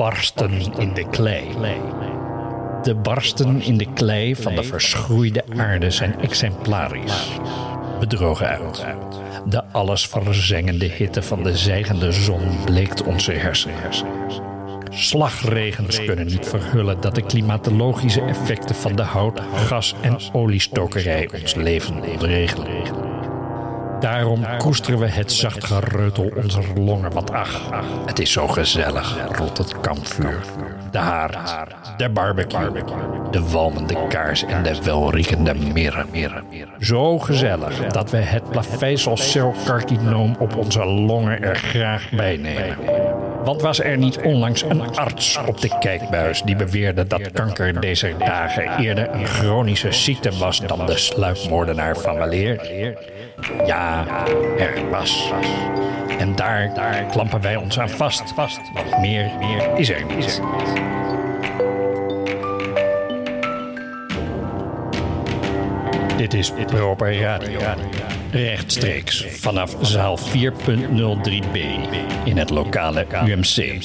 barsten in de klei. De barsten in de klei van de verschroeide aarde zijn exemplarisch. Bedrogen uit. De alles verzengende hitte van de zijgende zon bleekt onze hersenen. Slagregens kunnen niet verhullen dat de klimatologische effecten van de hout, gas en oliestokerij ons leven ontregelen. Daarom koesteren we het zacht gereutel onze longen. Want ach, het is zo gezellig rond het kampvuur. De haard, de barbecue, de walmende kaars en de welriekende mirren. Zo gezellig dat we het plavezelcelcarcinoom op onze longen er graag bij nemen. Want was er niet onlangs een arts op de kijkbuis die beweerde dat kanker deze dagen eerder een chronische ziekte was dan de sluipmoordenaar van weleer? Ja, er was. En daar, daar klampen wij ons aan vast. vast. Want meer, meer is er niet. Dit is Proper Radio. Rechtstreeks vanaf zaal 4.03b in het lokale UMC.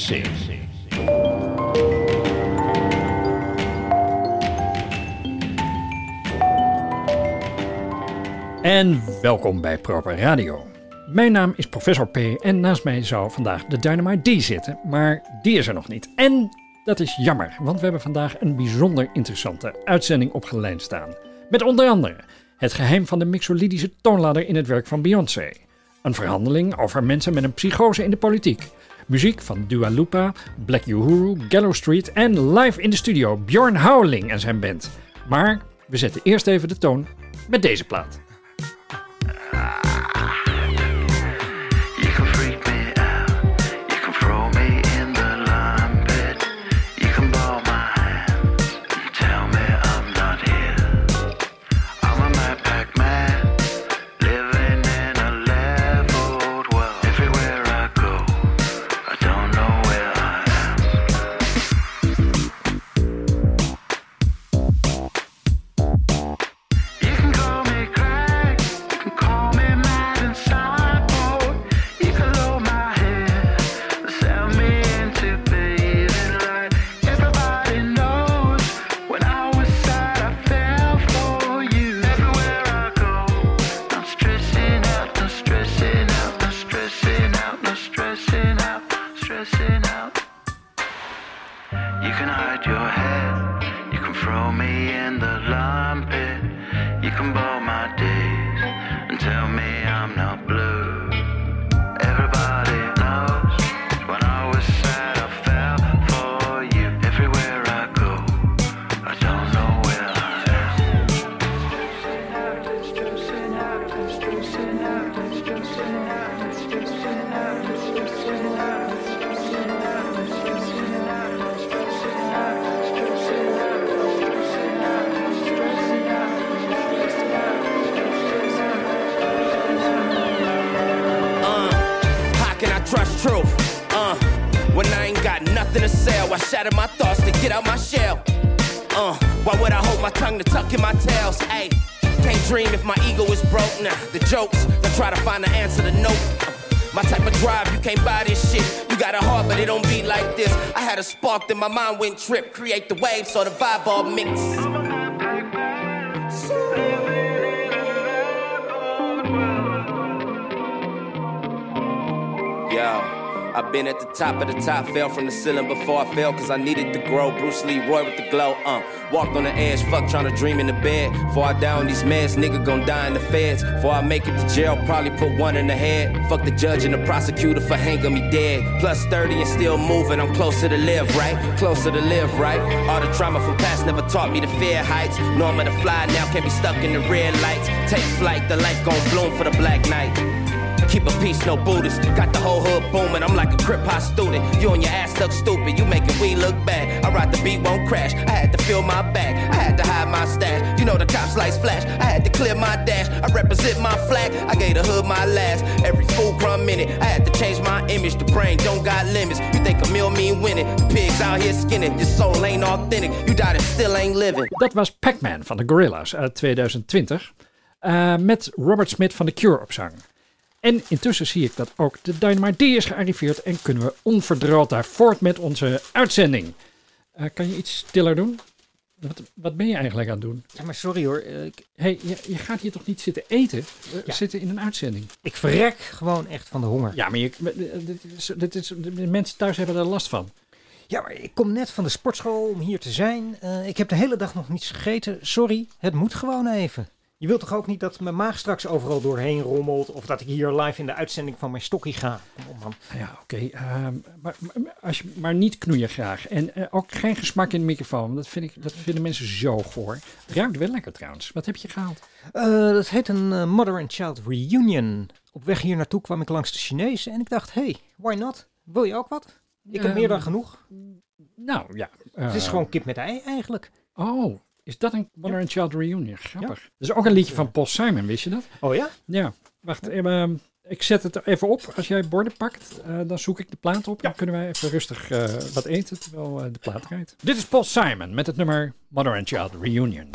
En welkom bij Proper Radio. Mijn naam is Professor P en naast mij zou vandaag de Dynamite D zitten, maar die is er nog niet. En dat is jammer, want we hebben vandaag een bijzonder interessante uitzending op staan. Met onder andere het geheim van de mixolydische toonladder in het werk van Beyoncé. Een verhandeling over mensen met een psychose in de politiek. Muziek van Dua Lipa, Black Uhuru, Gallow Street en live in de studio Bjorn Howling en zijn band. Maar we zetten eerst even de toon met deze plaat. your head. get out my shell. Uh, why would I hold my tongue to tuck in my tails? Hey, can't dream if my ego is broke. Nah, the jokes, I try to find the answer to nope. My type of drive, you can't buy this shit. You got a heart, but it don't beat like this. I had a spark, then my mind went trip. Create the wave, so the vibe all mixed. Yeah. I've been at the top of the top, fell from the ceiling before I fell, cause I needed to grow. Bruce Lee, Roy with the glow, uh. Walked on the edge, fuck trying to dream in the bed. Before I down these meds, nigga gon' die in the feds. Before I make it to jail, probably put one in the head. Fuck the judge and the prosecutor for hanging me dead. Plus 30 and still moving, I'm closer to live, right? Closer to live, right? All the trauma from past never taught me to fear heights. Know I'm to fly now, can't be stuck in the red lights. Take flight, the life gon' bloom for the black night. Keep a peace, no Buddhist. Got the whole hood booming. I'm like a crip hop student. You and your ass look stupid. You making we look bad. I ride the beat, won't crash. I had to fill my bag. I had to hide my stash. You know the cops lights flash. I had to clear my dash. I represent my flag. I gave the hood my last. Every fool crumb minute. I had to change my image. The brain don't got limits. You think a meal mean winning? The pigs out here skinning. Your soul ain't authentic. You died and still ain't living. Dat was Pac-Man van de Gorillas uit 2020. Uh, met Robert Smith van The Cure op zang. En intussen zie ik dat ook de Dynamite D is gearriveerd en kunnen we onverdrood daar voort met onze uitzending. Eh, kan je iets stiller doen? Wat, wat ben je eigenlijk aan het doen? Ja, maar sorry hoor. eh, Ik, hey, je, je gaat hier toch niet zitten eten? We Ja. zitten in een uitzending. ik verrek gewoon echt van de honger. Ja, maar je, dit is, dit is, de mensen thuis hebben er last van. Ja, maar ik kom net van de sportschool om hier te zijn. Eh, ik heb de hele dag nog niets gegeten. Sorry, het moet gewoon even. Je wilt toch ook niet dat mijn maag straks overal doorheen rommelt... of dat ik hier live in de uitzending van mijn stokkie ga? Kom op man. Ja, oké. ehm, maar, maar, als je, maar niet knoeien graag. En eh, ook geen gesmak in de microfoon. Dat, vind ik, dat vinden mensen zo goor. Het ruikt wel lekker trouwens. Wat heb je gehaald? Eh, dat heet een eh, Mother and Child Reunion. Op weg hier naartoe kwam ik langs de Chinees en ik dacht... hey, why not? Wil je ook wat? Ik heb meer dan Ehm, genoeg. Nou, ja. Het is gewoon kip met ei eigenlijk. Oh, is dat een Mother and Child Reunion? Grappig. Dat is ook een liedje van Paul Simon, wist je dat? Oh ja? Ja. Wacht, ehm, ik zet het even op. Als jij borden pakt, eh, dan zoek ik de plaat op. Dan kunnen wij even rustig eh, wat eten terwijl eh, de plaat rijdt. Dit is Paul Simon met het nummer Mother and Child Reunion.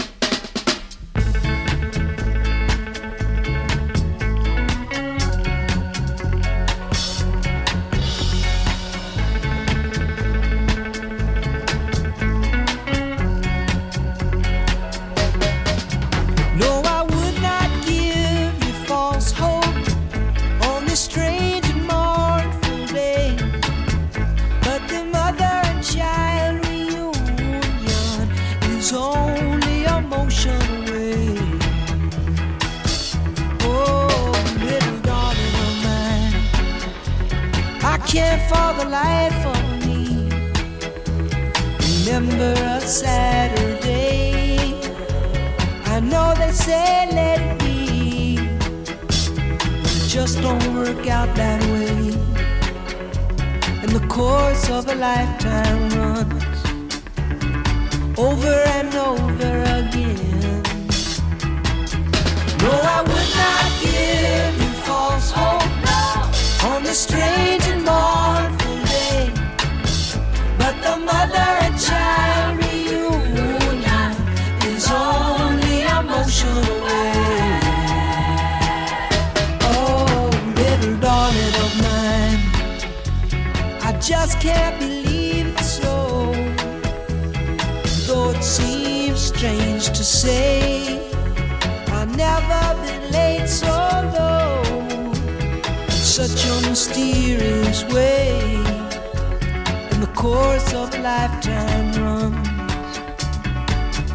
Can't for the life of me remember a Saturday. I know they say let it be, but it just don't work out that way. And the course of a lifetime runs over and over again. No, I would not give you false hope on this strange and mournful day. But the mother and child reunion is only a motion away. Oh, little darling of mine, I just can't believe it's so. Though it seems strange to say, I've never been late so low. Such a mysterious way and the course of lifetime runs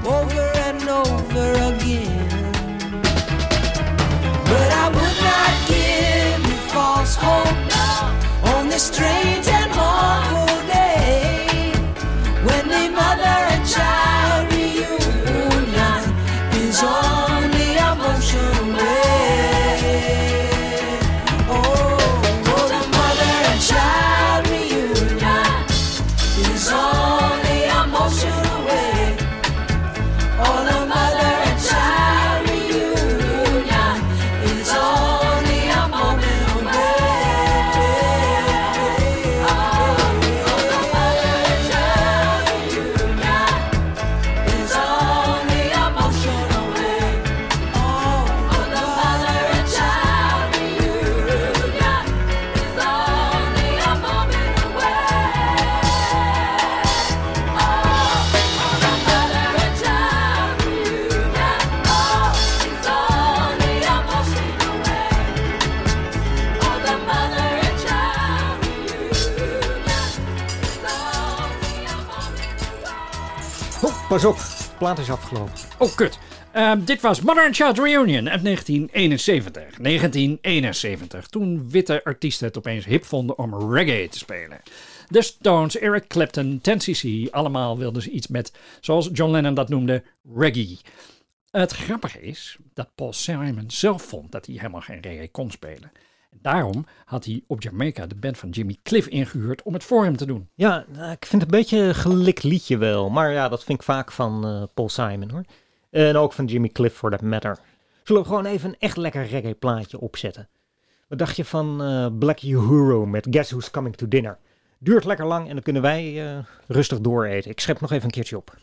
over and over again. But I would not give you false hope on this strange and mournful plaat is afgelopen. Oh, kut. Ehm, dit was Mother and Child Reunion uit 1971. 1971, toen witte artiesten het opeens hip vonden om reggae te spelen. De Stones, Eric Clapton, 10cc, allemaal wilden ze iets met, zoals John Lennon dat noemde, reggae. Het grappige is dat Paul Simon zelf vond dat hij helemaal geen reggae kon spelen. Daarom had hij op Jamaica de band van Jimmy Cliff ingehuurd om het voor hem te doen. Ja, nou, ik vind het een beetje een gelikt liedje wel. Maar ja, dat vind ik vaak van eh, Paul Simon hoor. En ook van Jimmy Cliff for that matter. Zullen we gewoon even een echt lekker reggae plaatje opzetten? Wat dacht je van eh, Black Uhuru met Guess Who's Coming to Dinner? Duurt lekker lang en dan kunnen wij eh, rustig dooreten. Ik schep nog even een keertje op.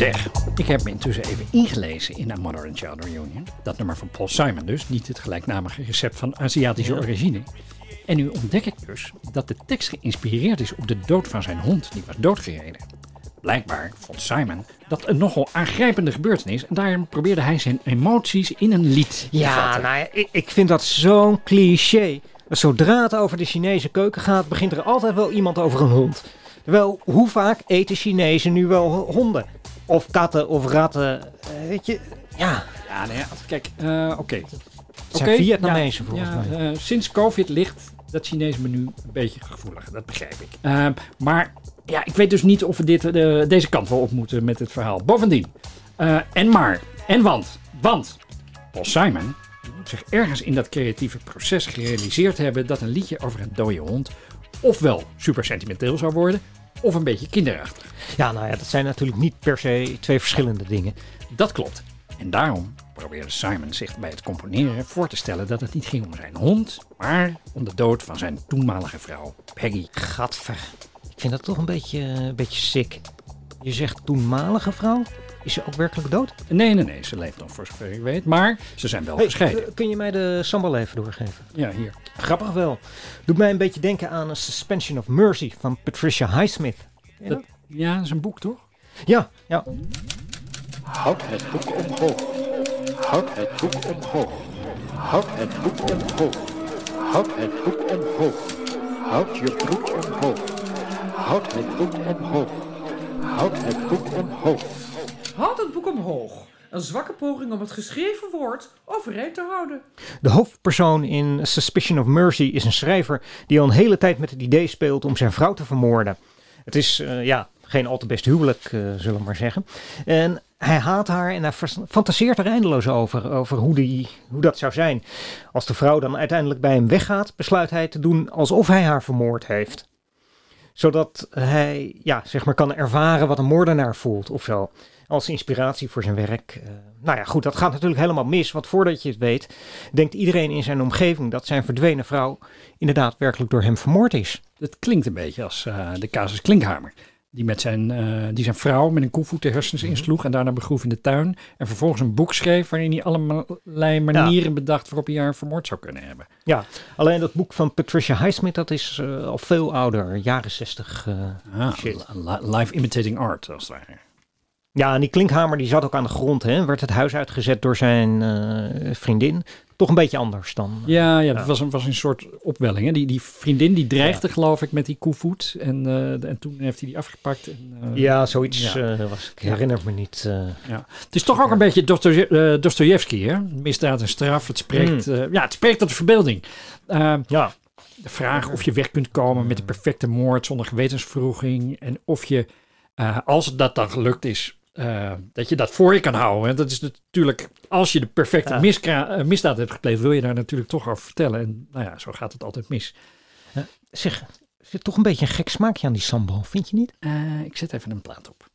Zeg, ik heb me intussen even ingelezen in A Mother and Child Reunion. Dat nummer van Paul Simon dus, niet het gelijknamige recept van Aziatische origine. En nu ontdek ik dus dat de tekst geïnspireerd is op de dood van zijn hond, die was doodgereden. Blijkbaar vond Simon dat een nogal aangrijpende gebeurtenis en daarom probeerde hij zijn emoties in een lied te Ja, vatten. nou ja, ik, ik vind dat zo'n cliché. Zodra het over de Chinese keuken gaat, begint er altijd wel iemand over een hond. Terwijl, hoe vaak eten Chinezen nu wel honden? Of katten of ratten? eh, Weet je, ja, Ja, nou ja, kijk, eh, oké. het zijn Oké, Vietnamezen ja, volgens ja, mij. eh, sinds COVID ligt dat Chinese menu een beetje gevoelig, dat begrijp ik. Eh, maar ja, ik weet dus niet of we dit, eh, deze kant wel op moeten met het verhaal. Bovendien, eh, en maar, en want, want Paul Simon moet zich ergens in dat creatieve proces gerealiseerd hebben dat een liedje over een dode hond ofwel super sentimenteel zou worden, of een beetje kinderachtig. Ja, nou ja, dat zijn natuurlijk niet per se twee verschillende dingen. Dat klopt. En daarom probeerde Simon zich bij het componeren voor te stellen dat het niet ging om zijn hond, maar om de dood van zijn toenmalige vrouw, Peggy. Gadver. Ik vind dat toch een beetje, een beetje sick. Je zegt toenmalige vrouw? Is ze ook werkelijk dood? Nee, nee, nee, ze leeft nog voor zover ik weet, maar ze zijn wel Hey, gescheiden. kun je mij de sambal even doorgeven? Ja, hier. Grappig wel. Doet mij een beetje denken aan een Suspension of Mercy van Patricia Highsmith. Dat, dat? ja, dat is een boek, toch? Ja, ja. Houd het boek omhoog. Houd het boek omhoog. Houd het boek omhoog. Houd het boek omhoog. Houd je broek omhoog. Houd het boek omhoog. Houd het boek omhoog. Houd het boek omhoog. Een zwakke poging om het geschreven woord overeind te houden. De hoofdpersoon in Suspicion of Mercy is een schrijver die al een hele tijd met het idee speelt om zijn vrouw te vermoorden. Het is, eh, ja, geen al te best huwelijk, eh, zullen we maar zeggen. En hij haat haar en hij fantaseert er eindeloos over, over hoe, die, hoe dat zou zijn. Als de vrouw dan uiteindelijk bij hem weggaat, besluit hij te doen alsof hij haar vermoord heeft. Zodat hij, ja, zeg maar kan ervaren wat een moordenaar voelt of zo. Als inspiratie voor zijn werk. Eh, nou ja, goed, dat gaat natuurlijk helemaal mis. Want voordat je het weet, denkt iedereen in zijn omgeving dat zijn verdwenen vrouw inderdaad werkelijk door hem vermoord is. Het klinkt een beetje als eh, de casus Klinkhamer. Die, met zijn, eh, die zijn vrouw met een koevoet de hersens insloeg en daarna begroef in de tuin. En vervolgens een boek schreef waarin hij allerlei manieren bedacht waarop hij haar vermoord zou kunnen hebben. Ja, alleen dat boek van Patricia Highsmith, dat is al veel ouder, jaren zestig. eh. Ah, Shit. li- li- live imitating art, als het ware. Ja, en die Klinkhamer die zat ook aan de grond, hè. Werd het huis uitgezet door zijn eh, vriendin. Toch een beetje anders dan... Ja, ja dat. Was, een, was een soort opwelling. Hè? Die, die vriendin die dreigde, geloof ik, met die koevoet. En, eh, en toen heeft hij die afgepakt. En, eh, Ja, zoiets Ja. eh, was. Ik herinner me niet. eh. Ja. Het is toch ook een beetje Dostoje- eh, Dostojevski, hè? Misdaad en straf. Het spreekt, Mm. eh, ja, het spreekt tot de verbeelding. Eh, ja, de vraag of je weg kunt komen met de perfecte moord zonder gewetenswroeging. En of je, eh, als dat dan gelukt is, eh, dat je dat voor je kan houden. hè. Dat is natuurlijk, als je de perfecte Ja. miskra- eh, misdaad hebt gepleegd, wil je daar natuurlijk toch over vertellen. En nou ja, zo gaat het altijd mis. zeg, zit toch een beetje een gek smaakje aan die sambo, vind je niet? Eh, ik zet even een plaat op.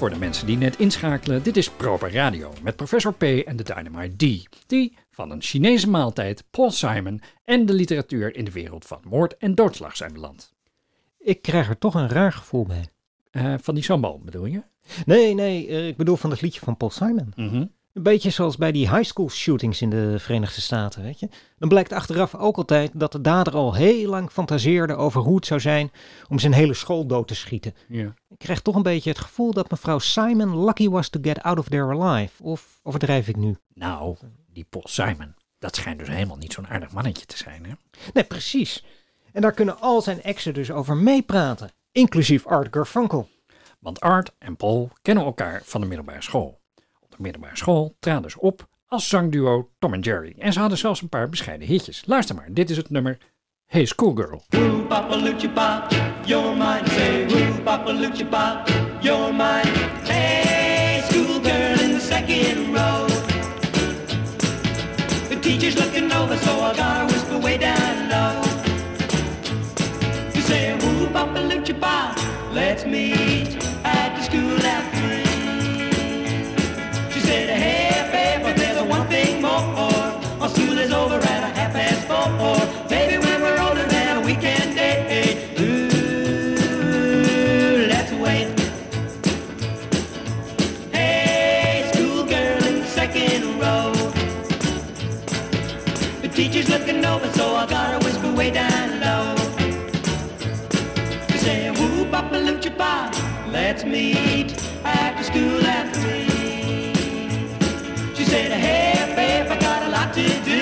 voor de mensen die net inschakelen, dit is Proper Radio met professor P en de Dynamite D. Die van een Chinese maaltijd, Paul Simon en de literatuur in de wereld van moord en doodslag zijn beland. Ik krijg er toch een raar gevoel bij. Eh, van die sambal bedoel je? Nee, nee, eh, ik bedoel van het liedje van Paul Simon. Mhm. Een beetje zoals bij die high school shootings in de Verenigde Staten, weet je. Dan blijkt achteraf ook altijd dat de dader al heel lang fantaseerde over hoe het zou zijn om zijn hele school dood te schieten. Ja. Ik krijg toch een beetje het gevoel dat mevrouw Simon lucky was to get out of there alive. Of overdrijf ik nu? Nou, die Paul Simon, dat schijnt dus helemaal niet zo'n aardig mannetje te zijn, hè? Nee, precies. En daar kunnen al zijn exen dus over meepraten. Inclusief Art Garfunkel. Want Art en Paul kennen elkaar van de middelbare school. Middelbare school traden ze op als zangduo Tom en Jerry. En ze hadden zelfs een paar bescheiden hitjes. Luister maar, dit is het nummer Hey Schoolgirl. Hey, the second row. The teacher's looking over, so I gotta whisper way down low. You say, woo, Papa let's meet teacher's looking over, so I gotta whisper way down low. She said, woo, papa, lucha, let's meet after school at three. She said, hey, babe, I got a lot to do.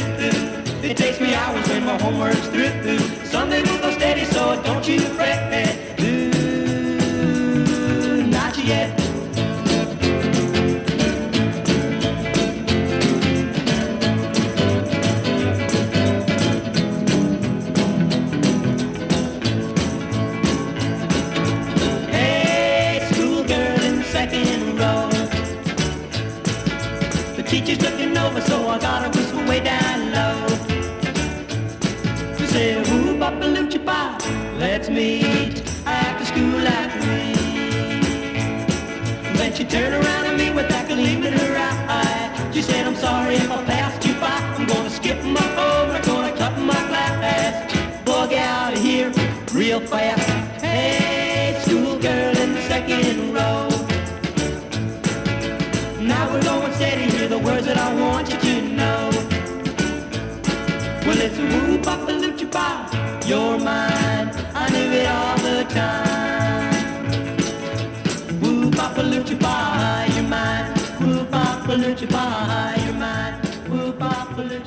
It takes me hours when my homework's through. Someday we'll go steady, so don't you fret. Over, I gotta whisper way down low. She said, Ooh, Papa Lucha Pop, let's meet after school at three. Then she turned around at me with that gleam in her eye. She said, I'm sorry if I passed you by. I'm gonna skip my I'm gonna cut my class. Bug out of here real fast. Hey, schoolgirl in the second row. Now we're going steady, hear the words that I want you. I it all the time.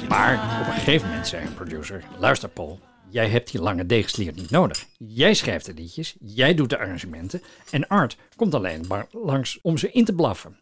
Maar op een gegeven moment zei een producer: Luister, Paul, jij hebt die lange deegslier niet nodig. Jij schrijft de liedjes, jij doet de arrangementen en Art komt alleen maar langs om ze in te blaffen.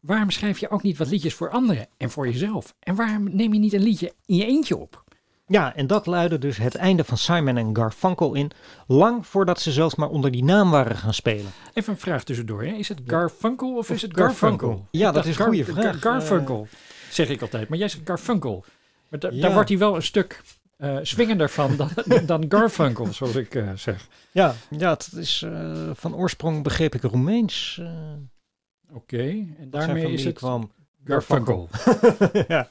Waarom schrijf je ook niet wat liedjes voor anderen en voor jezelf? En waarom neem je niet een liedje in je eentje op? Ja, en dat luidde dus het einde van Simon en Garfunkel in, lang voordat ze zelfs maar onder die naam waren gaan spelen. Even een vraag tussendoor. Hè? Is het Garfunkel of is het Garfunkel? Garfunkel? Ja, dat is een goede vraag. Garfunkel, zeg ik altijd. Maar jij zegt Garfunkel. Maar da- Ja. daar wordt hij wel een stuk eh swingender van dan, dan Garfunkel, zoals ik eh, zeg. Ja, ja het is eh, van oorsprong begreep ik Roemeens. Oké, en daarmee is het kwam. Garfunkel. ja,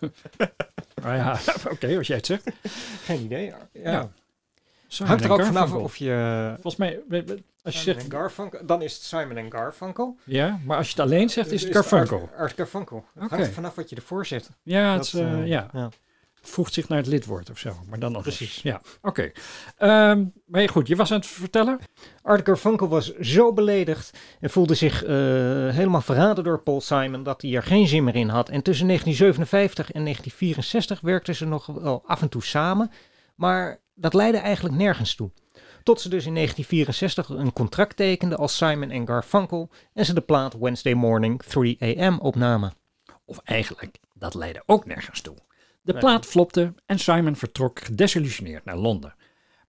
Ah ja, oké, als jij het zegt. geen idee. Ja. Ja. Simon Hangt er ook vanaf of je... Volgens mij, als je Simon zegt, en Garfunkel, dan is het Simon en Garfunkel. ja, maar als je het alleen zegt, is het Garfunkel. Art, Art Garfunkel. Het hangt er vanaf wat je ervoor zet. Ja, Dat, het, eh, eh, ja, ja. Voegt zich naar het lidwoord of zo, maar dan anders. Precies. Ja, oké. Ehm, maar goed, je was aan het vertellen. Art Garfunkel was zo beledigd en voelde zich eh, helemaal verraden door Paul Simon dat hij er geen zin meer in had. En tussen 1957 en 1964 werkten ze nog wel af en toe samen, maar dat leidde eigenlijk nergens toe. Tot ze dus in 1964 een contract tekenden als Simon en Garfunkel en ze de plaat Wednesday Morning 3 AM opnamen. Of eigenlijk, dat leidde ook nergens toe. De plaat flopte en Simon vertrok gedesillusioneerd naar Londen.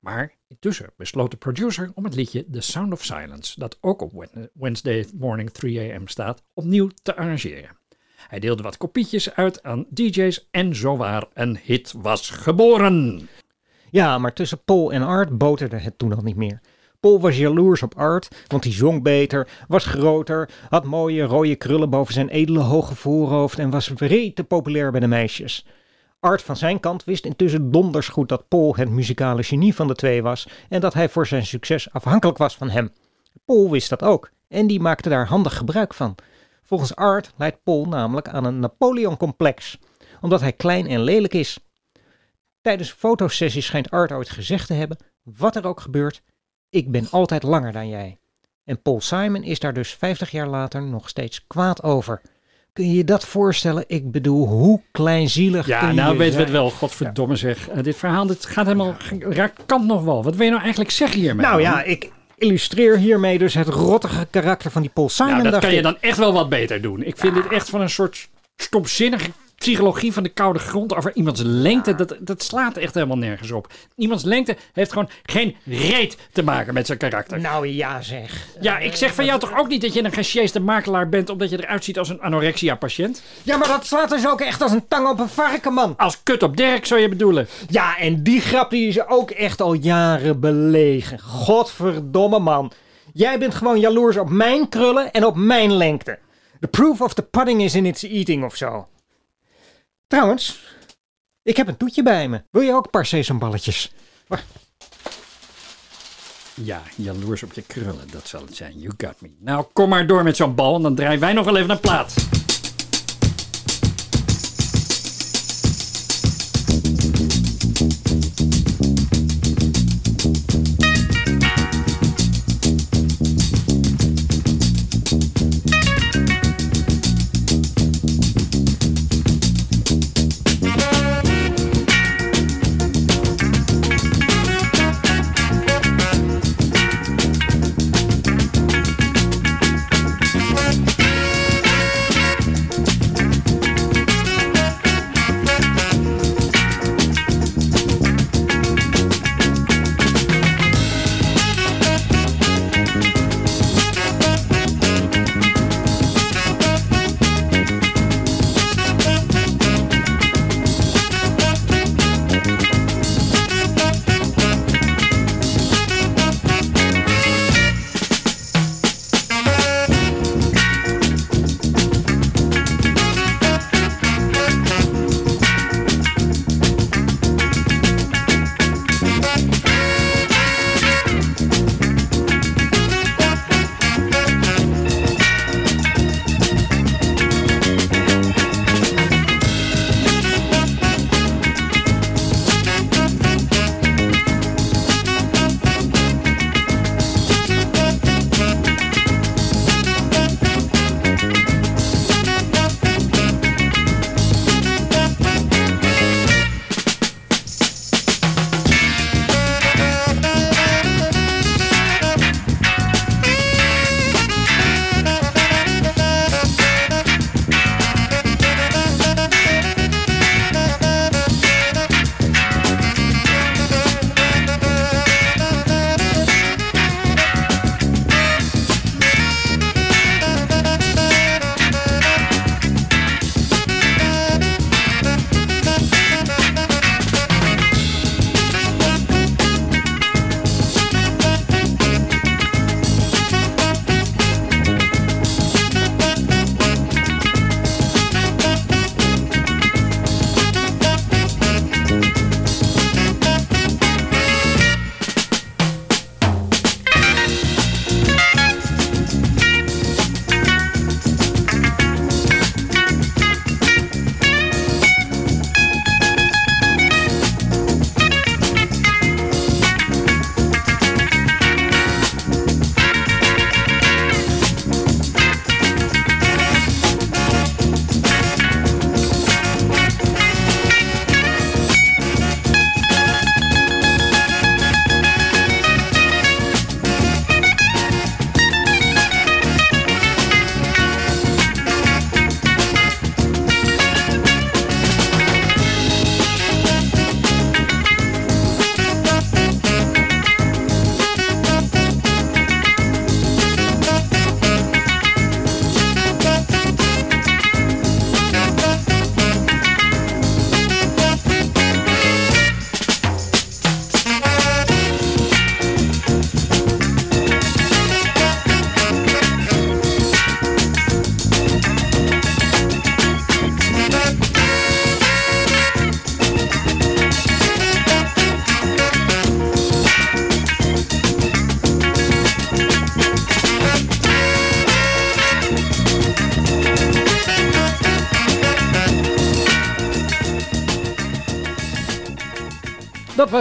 Maar intussen besloot de producer om het liedje The Sound of Silence, dat ook op Wed- Wednesday Morning 3 AM staat, opnieuw te arrangeren. Hij deelde wat kopietjes uit aan DJ's en zowaar een hit was geboren. Ja, maar tussen Paul en Art boterde het toen al niet meer. Paul was jaloers op Art, want hij zong beter, was groter, had mooie rode krullen boven zijn edele hoge voorhoofd en was te populair bij de meisjes. Art van zijn kant wist intussen donders goed dat Paul het muzikale genie van de twee was en dat hij voor zijn succes afhankelijk was van hem. Paul wist dat ook en die maakte daar handig gebruik van. Volgens Art leidt Paul namelijk aan een Napoleon-complex, omdat hij klein en lelijk is. Tijdens een fotosessie schijnt Art ooit gezegd te hebben: Wat er ook gebeurt, ik ben altijd langer dan jij. En Paul Simon is daar dus 50 jaar later nog steeds kwaad over. Kun je je dat voorstellen? Ik bedoel, hoe kleinzielig Ja, kun nou je weten we het wel. Godverdomme zeg. Eh, dit verhaal dit gaat helemaal... raakt kant nog wel. Wat wil je nou eigenlijk zeggen hiermee? Nou ja, ik illustreer hiermee dus het rottige karakter van die Paul Simon. Nou, dat kan je dan echt wel wat beter doen. Ik vind dit echt van een soort stomzinnige psychologie van de koude grond over iemands lengte. Dat, dat slaat echt helemaal nergens op. Iemands lengte heeft gewoon geen reet te maken met zijn karakter. Nou ja, zeg. Ja, ik zeg van jou toch ook niet dat je een gesjeesde makelaar bent omdat je eruit ziet als een anorexia-patiënt? Ja, maar dat slaat dus ook echt als een tang op een varken, man. Als kut op Dirk zou je bedoelen. Ja, en die grap die is ook echt al jaren belegen. Godverdomme, man. Jij bent gewoon jaloers op mijn krullen en op mijn lengte. The proof of the pudding is in its eating of zo. Trouwens, ik heb een toetje bij me. Wil je ook een paar sesamballetjes? Ja, jaloers op je krullen, dat zal het zijn. You got me. Nou, kom maar door met zo'n bal en dan draaien wij nog wel even een plaat.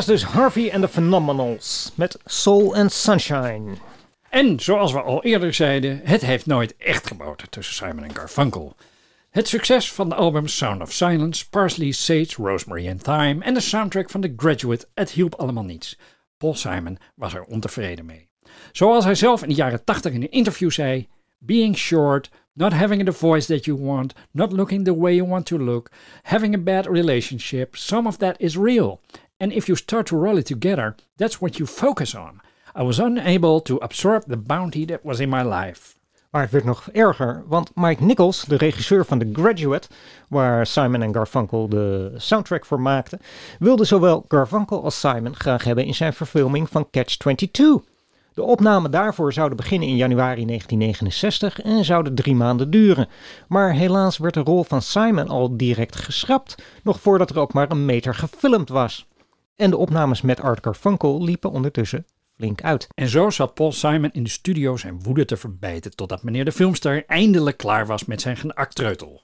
Dus Harvey and the Phenomenals met Soul and Sunshine. En zoals we al eerder zeiden, het heeft nooit echt geboten tussen Simon en Garfunkel. Het succes van de albums Sound of Silence, Parsley, Sage, Rosemary and Thyme en de soundtrack van The Graduate, het hielp allemaal niets. Paul Simon was er ontevreden mee. Zoals hij zelf in de jaren 80 in een interview zei: Being short, not having the voice that you want, not looking the way you want to look, having a bad relationship, some of that is real. And if you start to roll it together, that's what you focus on. I was unable to absorb the bounty that was in my life. Maar het werd nog erger, want Mike Nichols, de regisseur van The Graduate, waar Simon en Garfunkel de soundtrack voor maakten, wilde zowel Garfunkel als Simon graag hebben in zijn verfilming van Catch 22. De opnamen daarvoor zouden beginnen in januari 1969 en zouden drie maanden duren. Maar helaas werd de rol van Simon al direct geschrapt, nog voordat er ook maar een meter gefilmd was. En de opnames met Art Garfunkel liepen ondertussen flink uit. En zo zat Paul Simon in de studio zijn woede te verbijten totdat meneer de filmster eindelijk klaar was met zijn geaktreutel.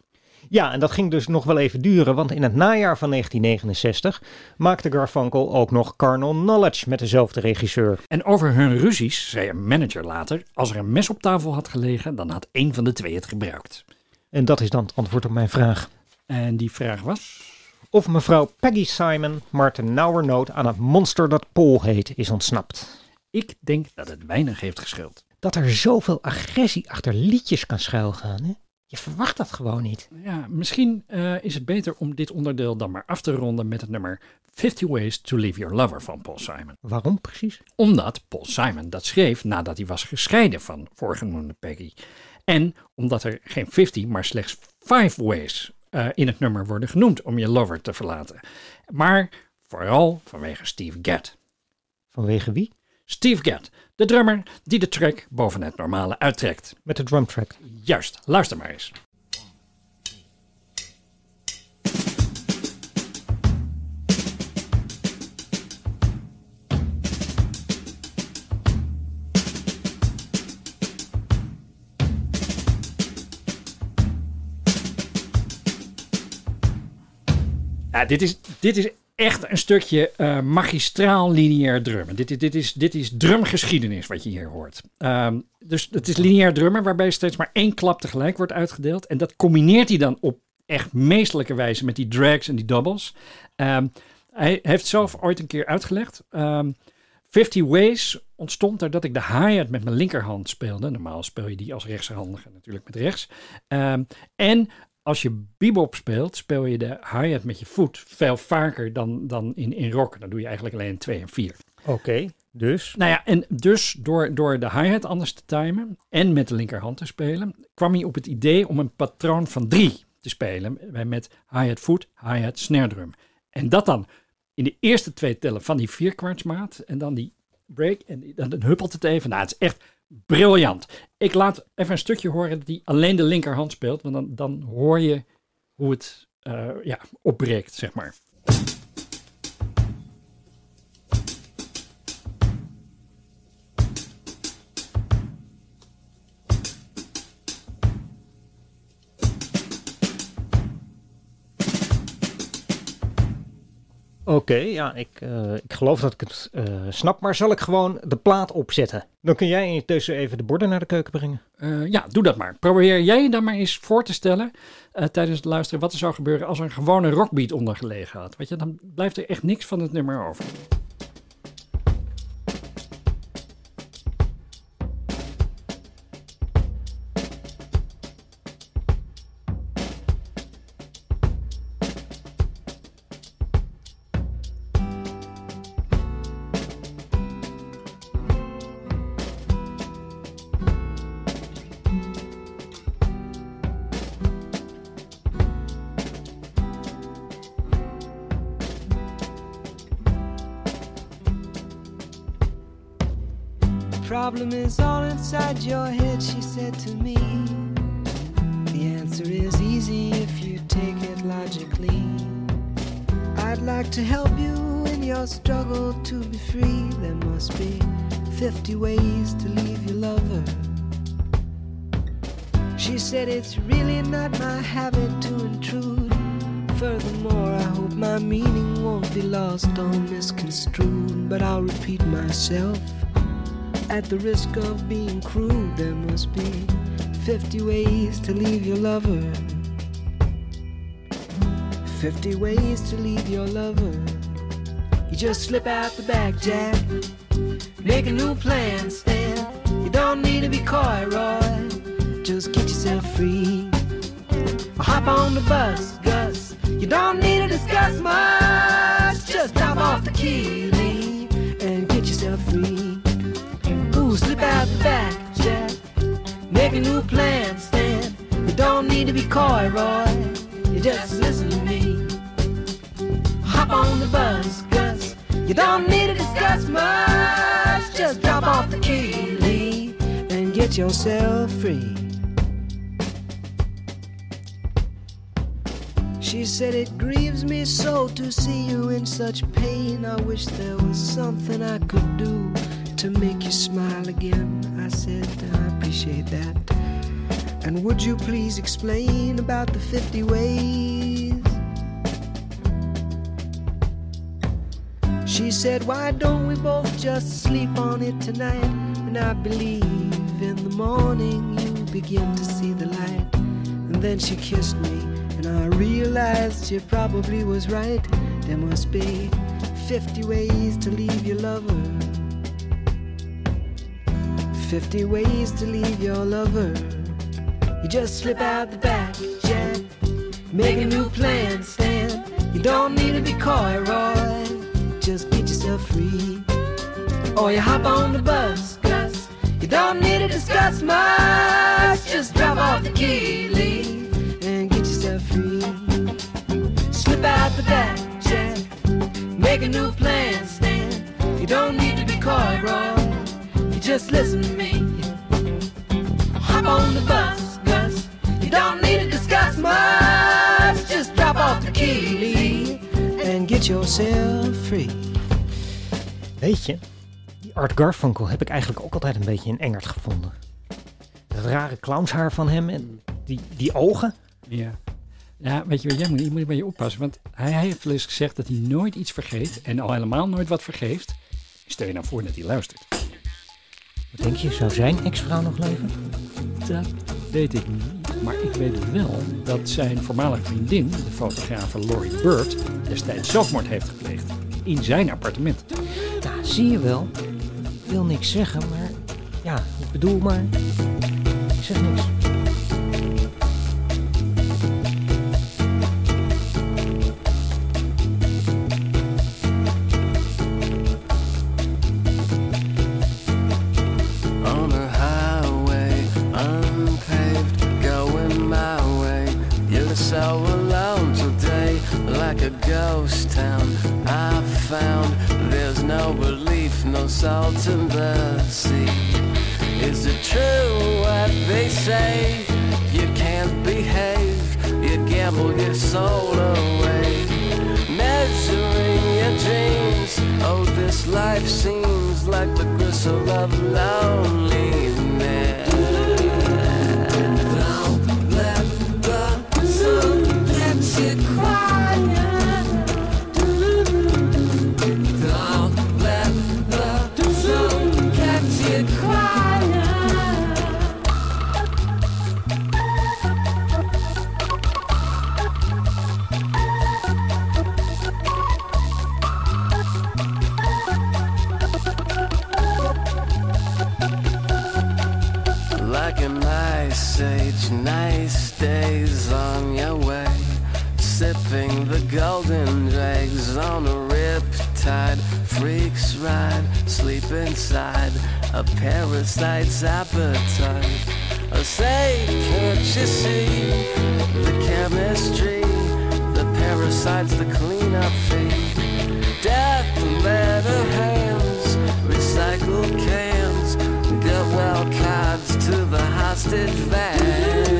Ja, en dat ging dus nog wel even duren, want in het najaar van 1969 maakte Garfunkel ook nog Carnal Knowledge met dezelfde regisseur. En over hun ruzies zei een manager later: als er een mes op tafel had gelegen, dan had één van de twee het gebruikt. En dat is dan het antwoord op mijn vraag. En die vraag was: Of mevrouw Peggy Simon maar nauwernood aan het monster dat Paul heet is ontsnapt. Ik denk dat het weinig heeft geschild. Dat er zoveel agressie achter liedjes kan schuilgaan, hè? Je verwacht dat gewoon niet. Ja, misschien eh, is het beter om dit onderdeel dan maar af te ronden met het nummer 50 Ways to Leave Your Lover van Paul Simon. Waarom precies? Omdat Paul Simon dat schreef nadat hij was gescheiden van voorgenoemde Peggy. En omdat er geen 50, maar slechts 5 ways eh, in het nummer worden genoemd om je lover te verlaten. Maar vooral vanwege Steve Gadd. Vanwege wie? Steve Gadd, de drummer die de track boven het normale uittrekt. Met de drumtrack. Juist, luister maar eens. Dit is, dit is echt een stukje eh, magistraal lineair drummen. Dit, is- dit, is, dit is drumgeschiedenis wat je hier hoort. Ehm, dus het is lineair drummen waarbij steeds maar één klap tegelijk wordt uitgedeeld. En dat combineert hij dan op echt meestelijke wijze met die drags en die doubles. Ehm, hij heeft zelf ooit een keer uitgelegd. ehm 50 Ways ontstond doordat ik de hi-hat met mijn linkerhand speelde. Normaal speel je die als rechtshandige natuurlijk met rechts. En als je bebop speelt, speel je de hi-hat met je voet veel vaker dan, dan in, in rock. Dan doe je eigenlijk alleen 2 en 4. Oké, dus. Nou ja, en dus door, door de hi-hat anders te timen en met de linkerhand te spelen, kwam hij op het idee om een patroon van drie te spelen met hi-hat voet, hi-hat snare drum. En dat dan in de eerste twee tellen van die vierkwartsmaat en dan die break en dan huppelt het even. Nou, het is echt briljant. Ik laat even een stukje horen hij alleen de linkerhand speelt, want dan, dan hoor je hoe het eh, ja, opbreekt, zeg maar. Oké, ja, ik, eh, ik geloof dat ik het eh, snap, maar zal ik gewoon de plaat opzetten? Dan kun jij intussen even de borden naar de keuken brengen. Eh, ja, doe dat maar. Probeer jij dan maar eens voor te stellen tijdens het luisteren wat er zou gebeuren als er een gewone rockbeat onder gelegen had. Weet je, dan blijft er echt niks van het nummer over. It's not my habit to intrude. Furthermore, I hope my meaning won't be lost or misconstrued, but I'll repeat myself. At the risk of being crude, there must be 50 ways to leave your lover. 50 ways to leave your lover. You just slip out the back, Jack. Make a new plan, Stan. You don't need to be coy, Roy. Just get yourself free. Hop on the bus, Gus. You don't need to discuss much. Just drop off the key, Lee, and get yourself free. Ooh, slip out the back, Jack. Make a new plan, Stan. You don't need to be coy, Roy. You just listen to me. Hop on the bus, Gus. You don't need to discuss much. Just drop off the key, Lee, and get yourself free. She said, It grieves me so to see you in such pain. I wish there was something I could do to make you smile again. I said, I appreciate that. And would you please explain about the 50 ways? She said, Why don't we both just sleep on it tonight? And I believe in the morning you begin to see the light. And then she kissed me, and I realized she probably was right. There must be 50 ways to leave your lover. 50 ways to leave your lover. You just slip out the back, Jack. Make a new plan, Stan. You don't need to be coy, Roy. Just get yourself free. Or you hop on the bus, Gus. You don't need to discuss much. Just drop off the key, Lee, free. Slip out the back, Jack. Make a new plan, Stan. You don't need to be coy, Roy. You just listen to me. Hop on the bus, Gus. You don't need to discuss much. Just drop off the key, Lee, and get yourself free. Weet je, die Art Garfunkel heb ik eigenlijk ook altijd een beetje een engert gevonden. Dat rare clownshaar van hem en die, die ogen. Ja. Ja, weet je wat jij moet? Je moet een beetje oppassen. Want hij heeft wel eens gezegd dat hij nooit iets vergeet. En al helemaal nooit wat vergeeft. Stel je nou voor dat hij luistert. Wat denk je, zou zijn ex-vrouw nog leven? Dat weet ik niet. Maar ik weet wel dat zijn voormalige vriendin, de fotografe Laurie Bird, destijds zelfmoord heeft gepleegd. In zijn appartement. Nou, zie je wel. Ik wil niks zeggen, maar ja, ik bedoel maar. Ik zeg niks. Nice days on your way, sipping the golden dregs on a riptide. Freaks ride, sleep inside a parasite's appetite. Oh, say, can't you see the chemistry? The parasite's the cleanup fee. Death letter hands, recycled cans, get well cards to the hostage van.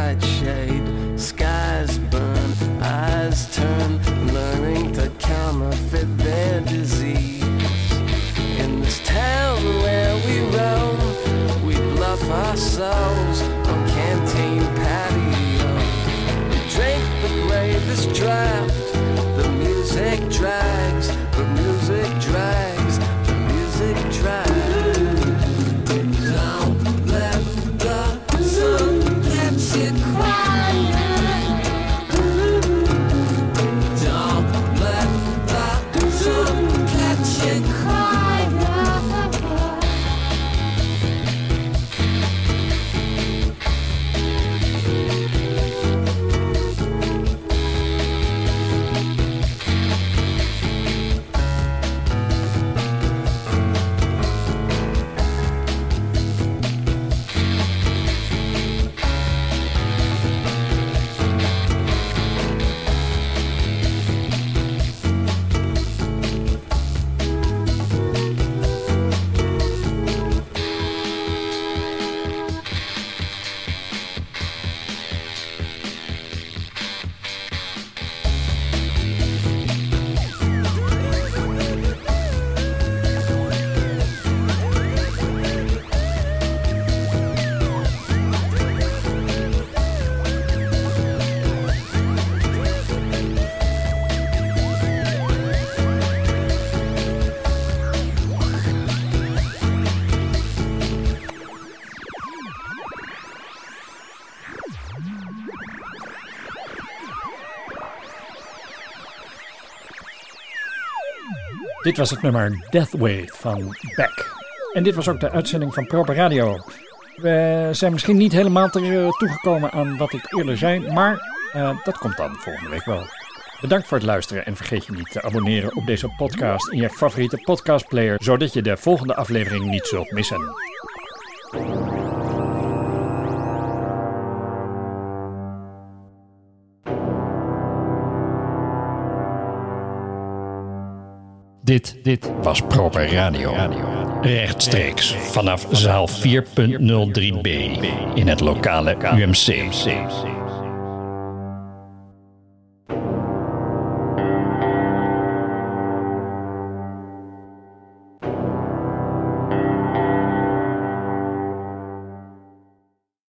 Midnight shade, skies burn, eyes turn, learning to counterfeit their disease. In this town where we roam, we bluff ourselves on canteen patios. We drink the gravest draft, the music drags, Dit was het nummer Death Wave van Beck. En dit was ook de uitzending van Proper Radio. We zijn misschien niet helemaal eh, toegekomen aan wat ik eerder zei, maar eh, dat komt dan volgende week wel. Bedankt voor het luisteren en vergeet je niet te abonneren op deze podcast in je favoriete podcastplayer, zodat je de volgende aflevering niet zult missen. Dit, dit was Proper Radio. Rechtstreeks vanaf zaal 4.03b in het lokale UMC.